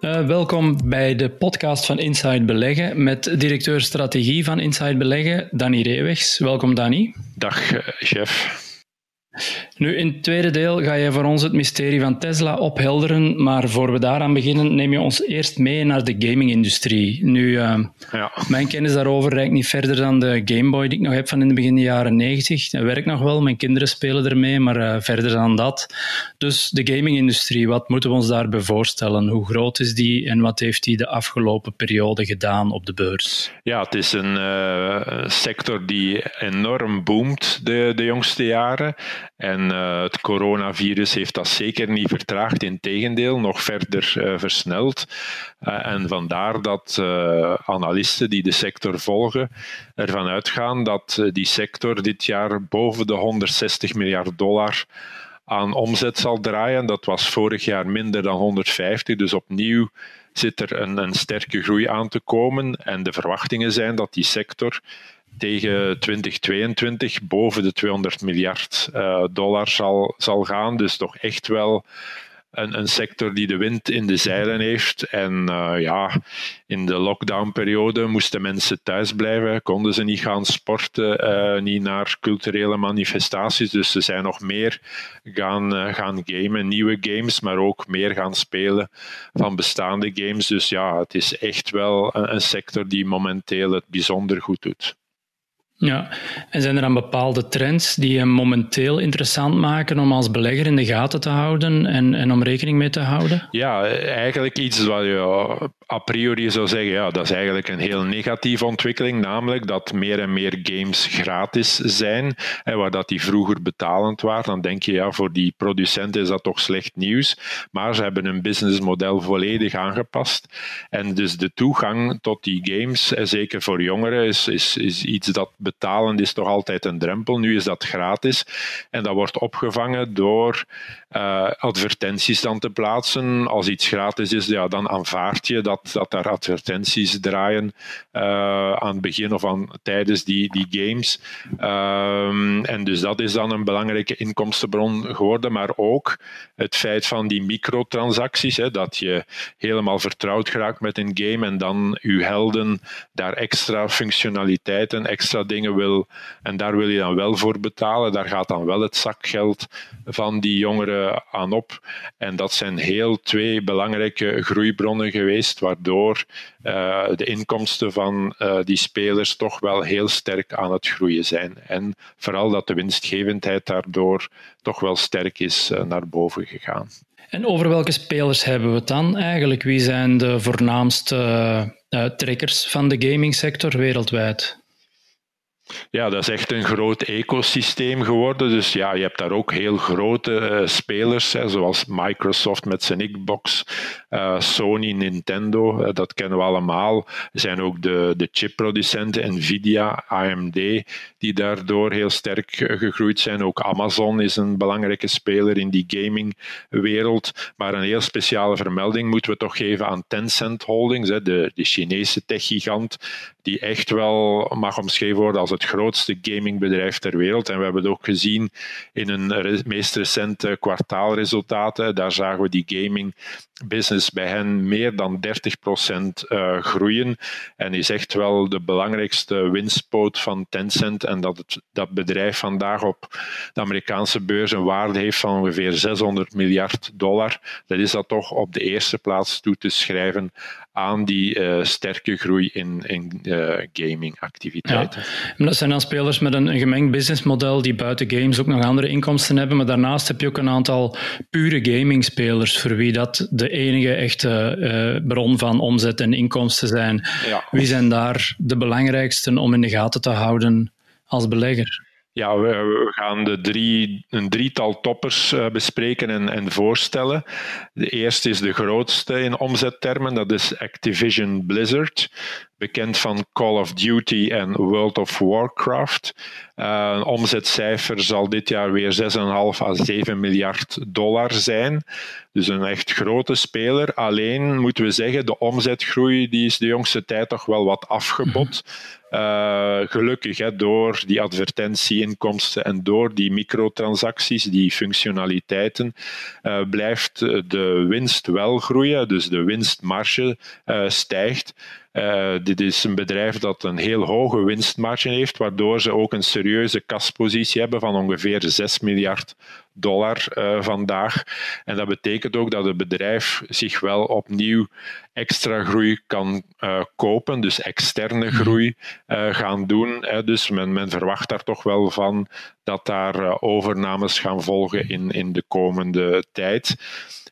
Uh, welkom bij de podcast van Inside Beleggen met directeur strategie van Inside Beleggen, Danny Reewegs. Welkom, Danny. Dag, uh, chef. Nu, in het tweede deel ga je voor ons het mysterie van Tesla ophelderen, maar voor we daaraan beginnen, neem je ons eerst mee naar de gaming-industrie. Nu, uh, ja. mijn kennis daarover reikt niet verder dan de Game Boy die ik nog heb van in de begin jaren 90. Dat werkt nog wel, mijn kinderen spelen ermee, maar uh, verder dan dat. Dus de gaming-industrie, wat moeten we ons daarbij voorstellen? Hoe groot is die en wat heeft die de afgelopen periode gedaan op de beurs? Ja, het is een uh, sector die enorm boomt de, de jongste jaren. En uh, het coronavirus heeft dat zeker niet vertraagd, integendeel, nog verder uh, versneld. Uh, en vandaar dat analisten die de sector volgen ervan uitgaan dat die sector dit jaar boven de 160 miljard dollar aan omzet zal draaien. Dat was vorig jaar minder dan 150, dus opnieuw zit er een, een sterke groei aan te komen. En de verwachtingen zijn dat die sector tegen 2022 boven de 200 miljard uh, dollar zal, zal gaan. Dus toch echt wel een, een, sector die de wind in de zeilen heeft. En uh, ja, in de lockdownperiode moesten mensen thuis blijven, konden ze niet gaan sporten, uh, niet naar culturele manifestaties. Dus ze zijn nog meer gaan, gaan gamen, nieuwe games, maar ook meer gaan spelen van bestaande games. Dus ja, het is echt wel een sector die momenteel het bijzonder goed doet. Ja, en zijn er dan bepaalde trends die je momenteel interessant maken om als belegger in de gaten te houden en, en om rekening mee te houden? Ja, eigenlijk iets wat je a priori zou zeggen, ja, dat is eigenlijk een heel negatieve ontwikkeling, namelijk dat meer en meer games gratis zijn, en waar dat die vroeger betalend waren. Dan denk je, ja, voor die producenten is dat toch slecht nieuws, maar ze hebben hun businessmodel volledig aangepast. En dus de toegang tot die games, zeker voor jongeren, is, is, is iets dat betalen is toch altijd een drempel. Nu is dat gratis en dat wordt opgevangen door uh, advertenties dan te plaatsen. Als iets gratis is, ja, dan aanvaard je dat, dat daar advertenties draaien uh, aan het begin of aan, tijdens die, die games. Um, en dus dat is dan een belangrijke inkomstenbron geworden, maar ook het feit van die microtransacties, hè, dat je helemaal vertrouwd geraakt met een game en dan je helden daar extra functionaliteiten, extra dingen wil en daar wil je dan wel voor betalen. Daar gaat dan wel het zakgeld van die jongeren aan op. En dat zijn heel twee belangrijke groeibronnen geweest, waardoor uh, de inkomsten van uh, die spelers toch wel heel sterk aan het groeien zijn. En vooral dat de winstgevendheid daardoor toch wel sterk is uh, naar boven gegaan. En over welke spelers hebben we het dan eigenlijk? Wie zijn de voornaamste trekkers van de gamingsector wereldwijd? Ja, dat is echt een groot ecosysteem geworden. Dus ja, je hebt daar ook heel grote uh, spelers, hè, zoals Microsoft met zijn Xbox, uh, Sony, Nintendo, uh, dat kennen we allemaal. Er zijn ook de, de chipproducenten, Nvidia, AMD, die daardoor heel sterk gegroeid zijn. Ook Amazon is een belangrijke speler in die gamingwereld. Maar een heel speciale vermelding moeten we toch geven aan Tencent Holdings, hè, de, de Chinese techgigant, die echt wel mag omschreven worden als het grootste gamingbedrijf ter wereld. En we hebben het ook gezien in hun meest recente kwartaalresultaten. Daar zagen we die gaming business bij hen meer dan 30% uh, groeien. En is echt wel de belangrijkste winstpoot van Tencent. En dat het, dat bedrijf vandaag op de Amerikaanse beurs een waarde heeft van ongeveer 600 miljard dollar. Dat is dat toch op de eerste plaats toe te schrijven aan die uh, sterke groei in, in uh, gamingactiviteiten. Ja. Dat zijn dan spelers met een, een gemengd businessmodel die buiten games ook nog andere inkomsten hebben, maar daarnaast heb je ook een aantal pure gaming-spelers voor wie dat de enige echte uh, bron van omzet en inkomsten zijn. Ja. Wie zijn daar de belangrijkste om in de gaten te houden als belegger? Ja, we, gaan de drie, een drietal toppers uh, bespreken en, en, voorstellen. De eerste is de grootste in omzettermen, dat is Activision Blizzard bekend van Call of Duty en World of Warcraft. Uh, een omzetcijfer zal dit jaar weer 6,5 à 7 miljard dollar zijn. Dus een echt grote speler. Alleen moeten we zeggen, de omzetgroei die is de jongste tijd toch wel wat afgebot. Uh, gelukkig hè, door die advertentieinkomsten en door die microtransacties, die functionaliteiten, uh, blijft de winst wel groeien. Dus de winstmarge uh, stijgt. Dit is een bedrijf dat een heel hoge winstmarge heeft, waardoor ze ook een serieuze kaspositie hebben van ongeveer 6 miljard dollar uh, vandaag. En dat betekent ook dat het bedrijf zich wel opnieuw extra groei kan uh, kopen, dus externe mhm. groei gaan doen. Hè. Dus men, men, verwacht daar toch wel van dat daar overnames gaan volgen in, in de komende tijd.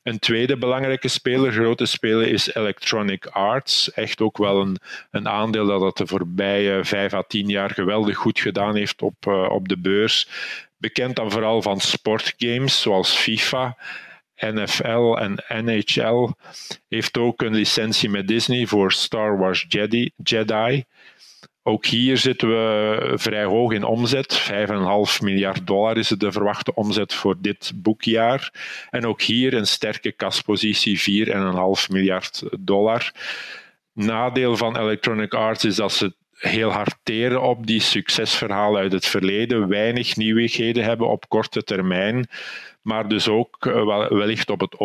Een tweede belangrijke speler, grote speler, is Electronic Arts. Echt ook wel een, een aandeel dat het de voorbije vijf à tien jaar geweldig goed gedaan heeft op, op de beurs. Bekend dan vooral van sportgames zoals FIFA. NFL en NHL heeft ook een licentie met Disney voor Star Wars Jedi. Jedi. Ook hier zitten we vrij hoog in omzet. 5,5 miljard dollar is de verwachte omzet voor dit boekjaar. En ook hier een sterke kaspositie, 4,5 miljard dollar. Nadeel van Electronic Arts is dat ze heel hard teren op die succesverhalen uit het verleden, weinig nieuwigheden hebben op korte termijn, maar dus ook eh, wellicht op het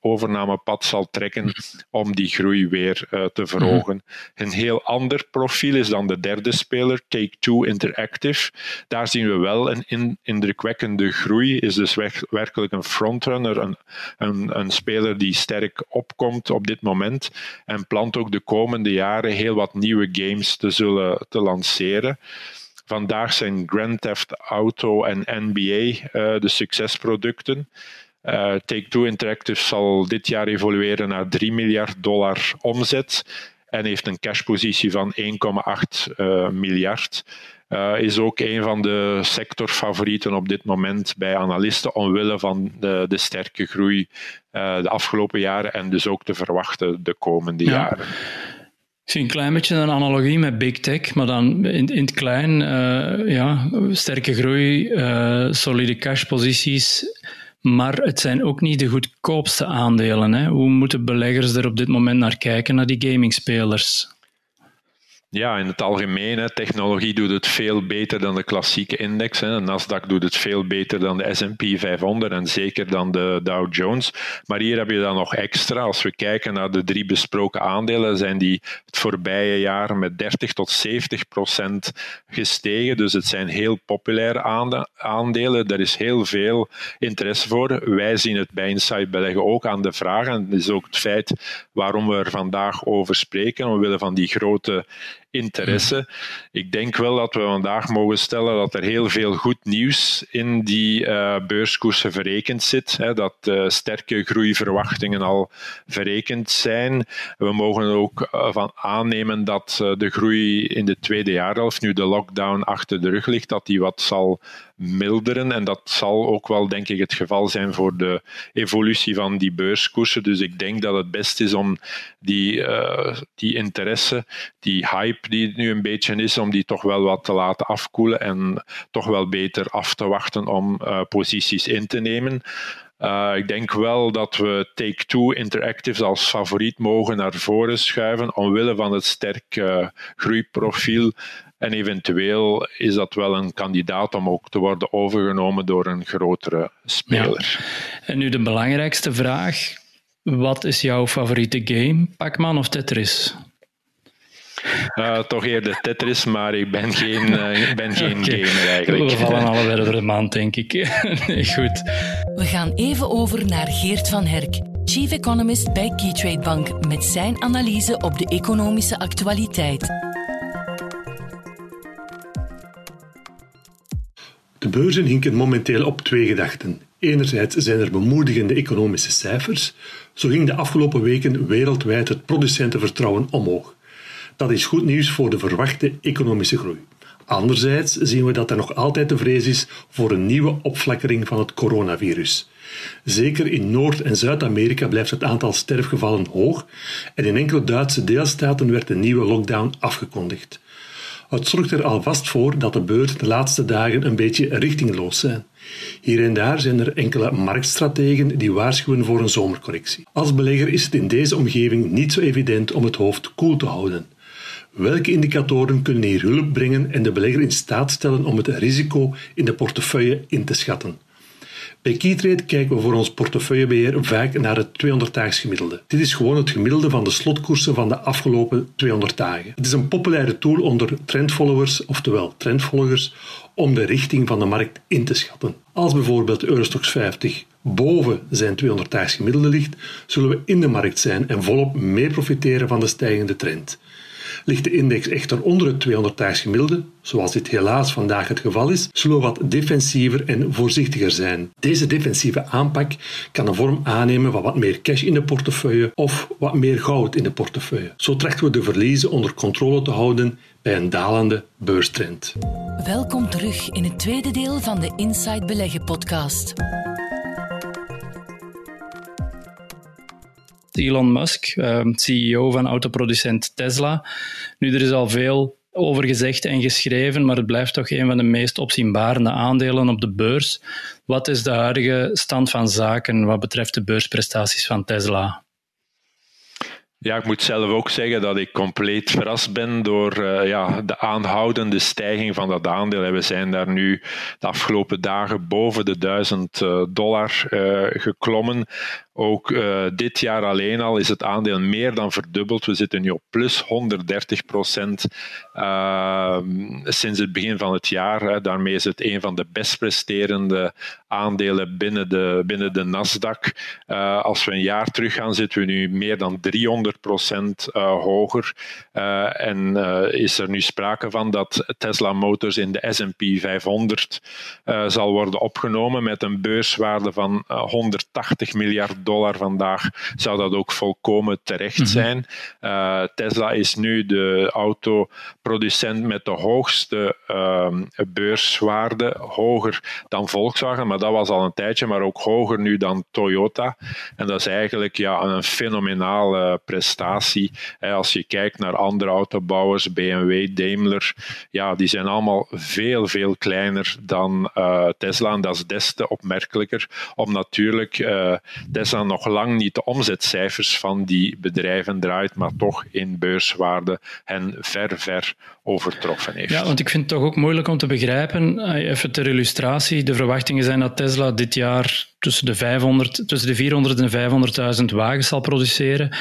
overnamepad zal trekken om die groei weer uh, te verhogen. Een heel ander profiel is dan de derde speler, Take-Two Interactive. Daar zien we wel een in, indrukwekkende groei, is dus werkelijk een frontrunner, een, een, een speler die sterk opkomt op dit moment en plant ook de komende jaren heel wat nieuwe games te zullen te lanceren. Vandaag zijn Grand Theft Auto en NBA uh, eh, de succesproducten. Uh, Take-Two Interactive zal dit jaar evolueren naar 3 miljard dollar omzet en heeft een cashpositie van 1,8 uh, miljard. Uh, is ook een van de sectorfavorieten op dit moment bij analisten, omwille van de, de sterke groei uh, de afgelopen jaren en dus ook te verwachten de komende ja. jaren. Ik zie een klein beetje een analogie met big tech, maar dan in, in het klein, uh, ja, sterke groei, solide cashposities maar het zijn ook niet de goedkoopste aandelen. Hè. Hoe moeten beleggers er op dit moment naar kijken, naar die gamingspelers? Ja, in het algemeen, hè, technologie doet het veel beter dan de klassieke index. Hè. De Nasdaq doet het veel beter dan de S&P 500 en zeker dan de Dow Jones. Maar hier heb je dan nog extra. Als we kijken naar de drie besproken aandelen, zijn die het voorbije jaar met 30 tot 70 procent gestegen. Dus het zijn heel populaire aandelen. Er is heel veel interesse voor. Wij zien het bij Insight Beleggen ook aan de vraag. En dat is ook het feit waarom we er vandaag over spreken, omwille van die grote interesse. Ik denk wel dat we vandaag mogen stellen dat er heel veel goed nieuws in die uh, beurskoersen verrekend zit. Hè, dat uh, sterke groeiverwachtingen al verrekend zijn. We mogen ook uh, van aannemen dat de groei in de tweede jaarhelft, nu de lockdown achter de rug ligt, dat die wat zal milderen. En dat zal ook wel, denk ik, het geval zijn voor de evolutie van die beurskoersen. Dus ik denk dat het best is om die, uh, die interesse, die hype die het nu een beetje is, om die toch wel wat te laten afkoelen en toch wel beter af te wachten om uh, posities in te nemen. Uh, ik denk wel dat we Take-Two Interactive als favoriet mogen naar voren schuiven, omwille van het sterk groeiprofiel en eventueel is dat wel een kandidaat om ook te worden overgenomen door een grotere speler. En nu de belangrijkste vraag. Wat is jouw favoriete game? Pac-Man of Tetris? Uh, toch eerder Tetris, maar ik ben geen, uh, ik ben geen okay. gamer eigenlijk. We vallen allebei door de maand, denk ik. nee, goed. We gaan even over naar Geert van Herk, chief economist bij Keytrade Bank, met zijn analyse op de economische actualiteit. De beurzen hinken momenteel op twee gedachten. Enerzijds zijn er bemoedigende economische cijfers. Zo ging de afgelopen weken wereldwijd het producentenvertrouwen omhoog. Dat is goed nieuws voor de verwachte economische groei. Anderzijds zien we dat er nog altijd de vrees is voor een nieuwe opflakkering van het coronavirus. Zeker in Noord- en Zuid-Amerika blijft het aantal sterfgevallen hoog en in enkele Duitse deelstaten werd een nieuwe lockdown afgekondigd. Het zorgt er alvast voor dat de beurzen de laatste dagen een beetje richtingloos zijn. Hier en daar zijn er enkele marktstrategen die waarschuwen voor een zomercorrectie. Als belegger is het in deze omgeving niet zo evident om het hoofd koel te houden. Welke indicatoren kunnen hier hulp brengen en de belegger in staat stellen om het risico in de portefeuille in te schatten? Bij Keytrade kijken we voor ons portefeuillebeheer vaak naar het 200-daags gemiddelde. Dit is gewoon het gemiddelde van de slotkoersen van de afgelopen 200 dagen. Het is een populaire tool onder trendfollowers, oftewel trendvolgers, om de richting van de markt in te schatten. Als bijvoorbeeld Eurostox 50 boven zijn 200-daags gemiddelde ligt, zullen we in de markt zijn en volop mee profiteren van de stijgende trend. Ligt de index echter onder het 200-daags gemiddelde, zoals dit helaas vandaag het geval is, zullen we wat defensiever en voorzichtiger zijn. Deze defensieve aanpak kan een vorm aannemen van wat meer cash in de portefeuille of wat meer goud in de portefeuille. Zo trachten we de verliezen onder controle te houden bij een dalende beurstrend. Welkom terug in het tweede deel van de Inside Beleggen podcast. Elon Musk, ehm, CEO van autoproducent Tesla. Nu, er is al veel over gezegd en geschreven, maar het blijft toch een van de meest opzienbarende aandelen op de beurs. Wat is de huidige stand van zaken wat betreft de beursprestaties van Tesla? Ja, ik moet zelf ook zeggen dat ik compleet verrast ben door uh, ja, de aanhoudende stijging van dat aandeel. We zijn daar nu de afgelopen dagen boven de 1000 uh, dollar uh, geklommen. Ook dit jaar alleen al is het aandeel meer dan verdubbeld. We zitten nu op plus 130 procent sinds het begin van het jaar. Hè. Daarmee is het een van de best presterende aandelen binnen de, binnen de Nasdaq. Als we een jaar terug gaan, zitten we nu meer dan 300 procent hoger. en is er nu sprake van dat Tesla Motors in de S&P 500 zal worden opgenomen met een beurswaarde van 180 miljard dollar vandaag, zou dat ook volkomen terecht mhm. zijn. Tesla is nu de autoproducent met de hoogste uh, beurswaarde, hoger dan Volkswagen, maar dat was al een tijdje, maar ook hoger nu dan Toyota. En dat is eigenlijk ja, een fenomenale prestatie. Als je kijkt naar andere autobouwers, BMW, Daimler, ja, die zijn allemaal veel, veel kleiner dan uh, Tesla. En dat is des te opmerkelijker, om natuurlijk uh, Tesla nog lang niet de omzetcijfers van die bedrijven draait, maar toch in beurswaarde hen ver, ver overtroffen heeft. Ja, want ik vind het toch ook moeilijk om te begrijpen, eh, even ter illustratie, de verwachtingen zijn dat Tesla dit jaar tussen de, 500, tussen de 400 en 500.000 wagens zal produceren.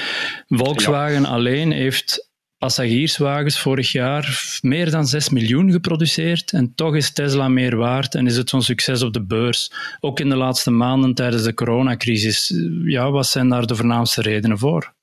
Volkswagen alleen heeft passagierswagens vorig jaar meer dan 6 miljoen geproduceerd en toch is Tesla meer waard en is het zo'n succes op de beurs. Ook in de laatste maanden tijdens de coronacrisis. Ja, wat zijn daar de voornaamste redenen voor?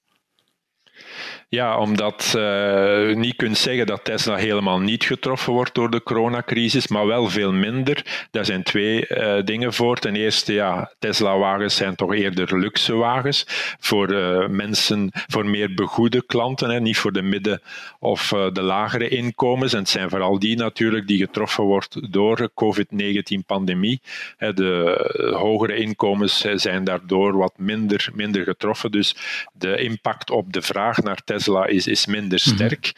Ja, omdat je uh, niet kunt zeggen dat Tesla helemaal niet getroffen wordt door de coronacrisis, maar wel veel minder. Daar zijn twee uh, dingen voor. Ten eerste, ja, Tesla-wagens zijn toch eerder luxe wagens voor uh, mensen, voor meer begoede klanten, hè, niet voor de midden- of de lagere inkomens. En het zijn vooral die natuurlijk die getroffen wordt door de COVID-19-pandemie. De hogere inkomens zijn daardoor wat minder, minder getroffen. Dus de impact op de vraag naar Tesla Tesla is, is minder mhm. sterk.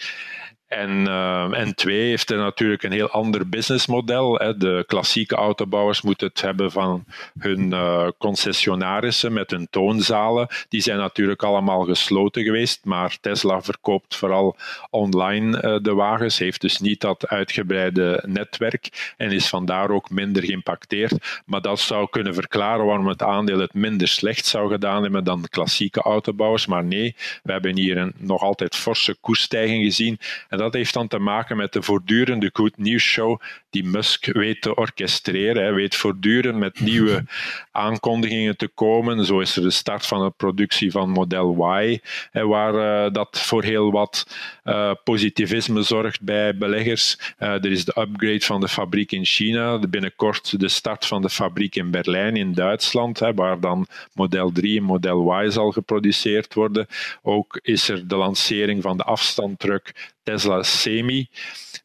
En, uh, en twee heeft er natuurlijk een heel ander businessmodel. Hè. De klassieke autobouwers moeten het hebben van hun uh, concessionarissen met hun toonzalen. Die zijn natuurlijk allemaal gesloten geweest, maar Tesla verkoopt vooral online uh, de wagens, heeft dus niet dat uitgebreide netwerk en is vandaar ook minder geïmpacteerd. Maar dat zou kunnen verklaren waarom het aandeel het minder slecht zou gedaan hebben dan de klassieke autobouwers. Maar nee, we hebben hier een nog altijd forse koersstijging gezien. En dat heeft dan te maken met de voortdurende good news show die Musk weet te orchestreren. Hij weet voortdurend met nieuwe aankondigingen te komen. Zo is er de start van de productie van Model Y, waar uh, dat voor heel wat uh, positivisme zorgt bij beleggers. Uh, er is de upgrade van de fabriek in China, binnenkort de start van de fabriek in Berlijn in Duitsland, waar dan Model 3 en Model Y zal geproduceerd worden. Ook is er de lancering van de afstandtruck Tesla Semi.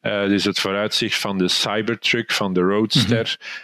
Uh, dus het vooruitzicht van de Cybertruck, van de Roadster. Mm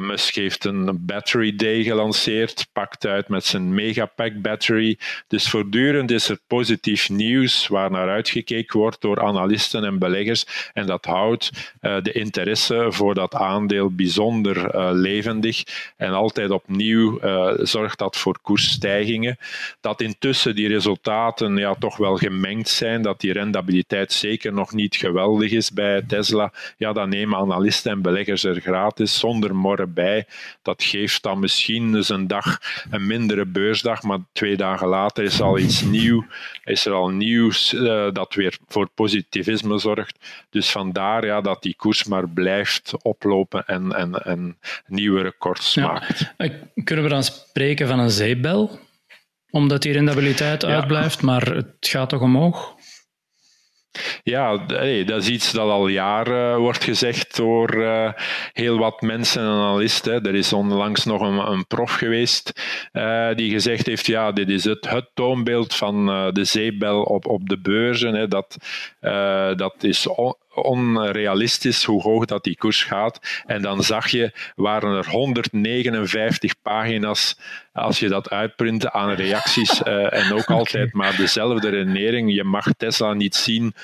Musk heeft een battery day gelanceerd, pakt uit met zijn megapack battery. Dus voortdurend is er positief nieuws waar naar uitgekeken wordt door analisten en beleggers. En dat houdt uh, de interesse voor dat aandeel bijzonder levendig. En altijd opnieuw zorgt dat voor koersstijgingen. Dat intussen die resultaten ja, toch wel gemengd zijn, dat die rendabiliteit zeker nog niet geweldig is bij Tesla, ja, dan nemen analisten en beleggers er gratis zonder morren bij. Dat geeft dan misschien eens een dag een mindere beursdag, maar twee dagen later is er al iets nieuw, is er al nieuws uh, dat weer voor positivisme zorgt. Dus vandaar ja, dat die koers maar blijft oplopen en, en, en nieuwe records ja. maakt. Eh, kunnen we dan spreken van een zeepbel? Omdat die rendabiliteit uitblijft, maar het gaat toch omhoog? Ja, dat is iets dat al jaren wordt gezegd door uh, heel wat mensen en analisten. Er is onlangs nog een, een prof geweest uh, die gezegd heeft: ja, dit is het, toonbeeld van de zeebel op, op de beurzen. Hè. Dat, dat is onrealistisch hoe hoog dat die koers gaat. En dan zag je, waren er 159 pagina's, als je dat uitprintte, aan reacties. Uh, en ook altijd maar dezelfde redenering. Je mag Tesla niet zien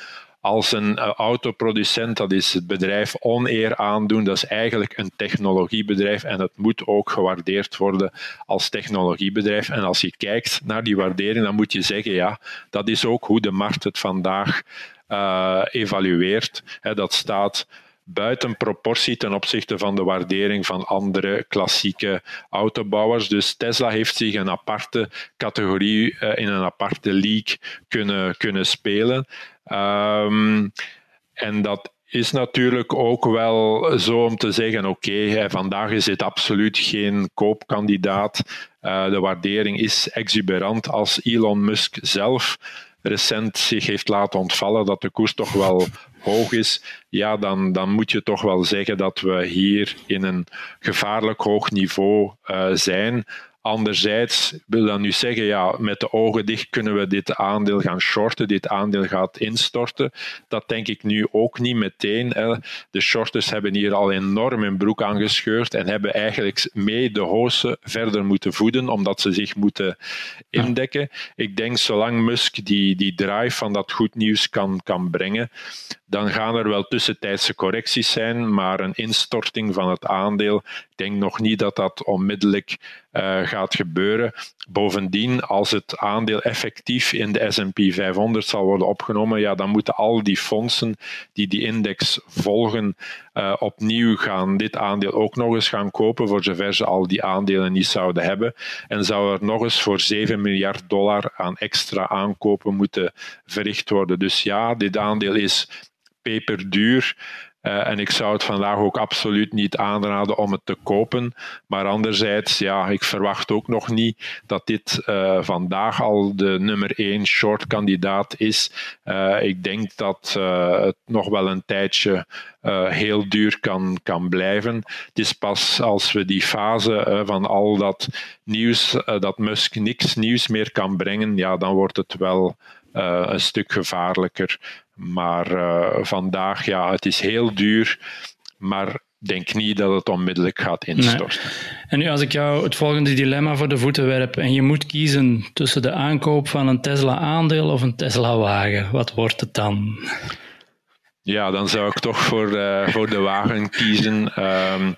als een uh, autoproducent, dat is het bedrijf oneer aandoen. Dat is eigenlijk een technologiebedrijf en het moet ook gewaardeerd worden als technologiebedrijf. En als je kijkt naar die waardering, dan moet je zeggen, ja, dat is ook hoe de markt het vandaag uh, evalueert. dat staat buiten proportie ten opzichte van de waardering van andere klassieke autobouwers. Dus Tesla heeft zich een aparte categorie uh, in een aparte league kunnen, kunnen spelen. Um, en dat is natuurlijk ook wel zo om te zeggen: oké, vandaag is dit absoluut geen koopkandidaat. Uh, de waardering is exuberant als Elon Musk zelf recent zich heeft laten ontvallen dat de koers toch wel hoog is, ja, dan, dan moet je toch wel zeggen dat we hier in een gevaarlijk hoog niveau uh, zijn. Anderzijds wil dat nu zeggen, ja, met de ogen dicht kunnen we dit aandeel gaan shorten, dit aandeel gaat instorten. Dat denk ik nu ook niet meteen. De shorters hebben hier al enorm hun broek aangescheurd en hebben eigenlijk mee de hozen verder moeten voeden, omdat ze zich moeten indekken. Ik denk, zolang Musk die, die drive van dat goed nieuws kan, kan brengen, dan gaan er wel tussentijdse correcties zijn, maar een instorting van het aandeel, denk nog niet dat dat onmiddellijk uh, gaat gebeuren. Bovendien, als het aandeel effectief in de S&P 500 zal worden opgenomen, ja, dan moeten al die fondsen die die index volgen uh, opnieuw gaan dit aandeel ook nog eens gaan kopen, voor zover ze al die aandelen niet zouden hebben. En zou er nog eens voor 7 miljard dollar aan extra aankopen moeten verricht worden. Dus ja, dit aandeel is peperduur. Uh, en ik zou het vandaag ook absoluut niet aanraden om het te kopen. Maar anderzijds, ja, ik verwacht ook nog niet dat dit uh, vandaag al de nummer één short kandidaat is. Uh, ik denk dat het nog wel een tijdje heel duur kan, kan blijven. Het is pas als we die fase van al dat nieuws, dat Musk niks nieuws meer kan brengen, ja, dan wordt het wel een stuk gevaarlijker. Maar uh, vandaag, ja, het is heel duur, maar denk niet dat het onmiddellijk gaat instorten. Nee. En nu als ik jou het volgende dilemma voor de voeten werp en je moet kiezen tussen de aankoop van een Tesla-aandeel of een Tesla-wagen, wat wordt het dan? Ja, dan zou ik toch voor, uh, voor de wagen kiezen. Um,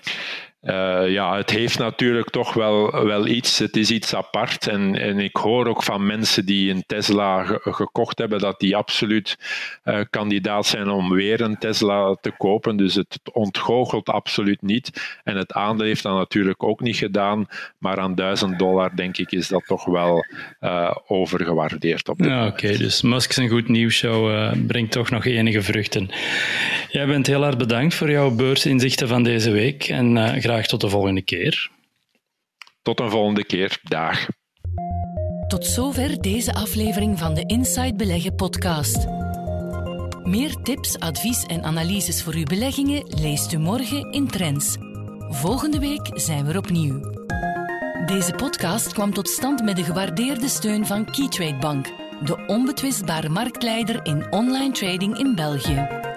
uh, ja, het heeft natuurlijk toch wel, wel iets. Het is iets apart. En, en ik hoor ook van mensen die een Tesla gekocht hebben, dat die absoluut uh, kandidaat zijn om weer een Tesla te kopen. Dus het ontgoochelt absoluut niet. En het aandeel heeft dat natuurlijk ook niet gedaan. Maar aan 1000 dollar, denk ik, is dat toch wel uh, overgewaardeerd. Op ja, Oké, dus Musk zijn goed nieuwsshow brengt toch nog enige vruchten. Jij bent heel hard bedankt voor jouw beursinzichten van deze week. En graag tot de volgende keer. Tot een volgende keer. Dag. Tot zover deze aflevering van de Inside Beleggen podcast. Meer tips, advies en analyses voor uw beleggingen leest u morgen in Trends. Volgende week zijn we er opnieuw. Deze podcast kwam tot stand met de gewaardeerde steun van Keytrade Bank de onbetwistbare marktleider in online trading in België.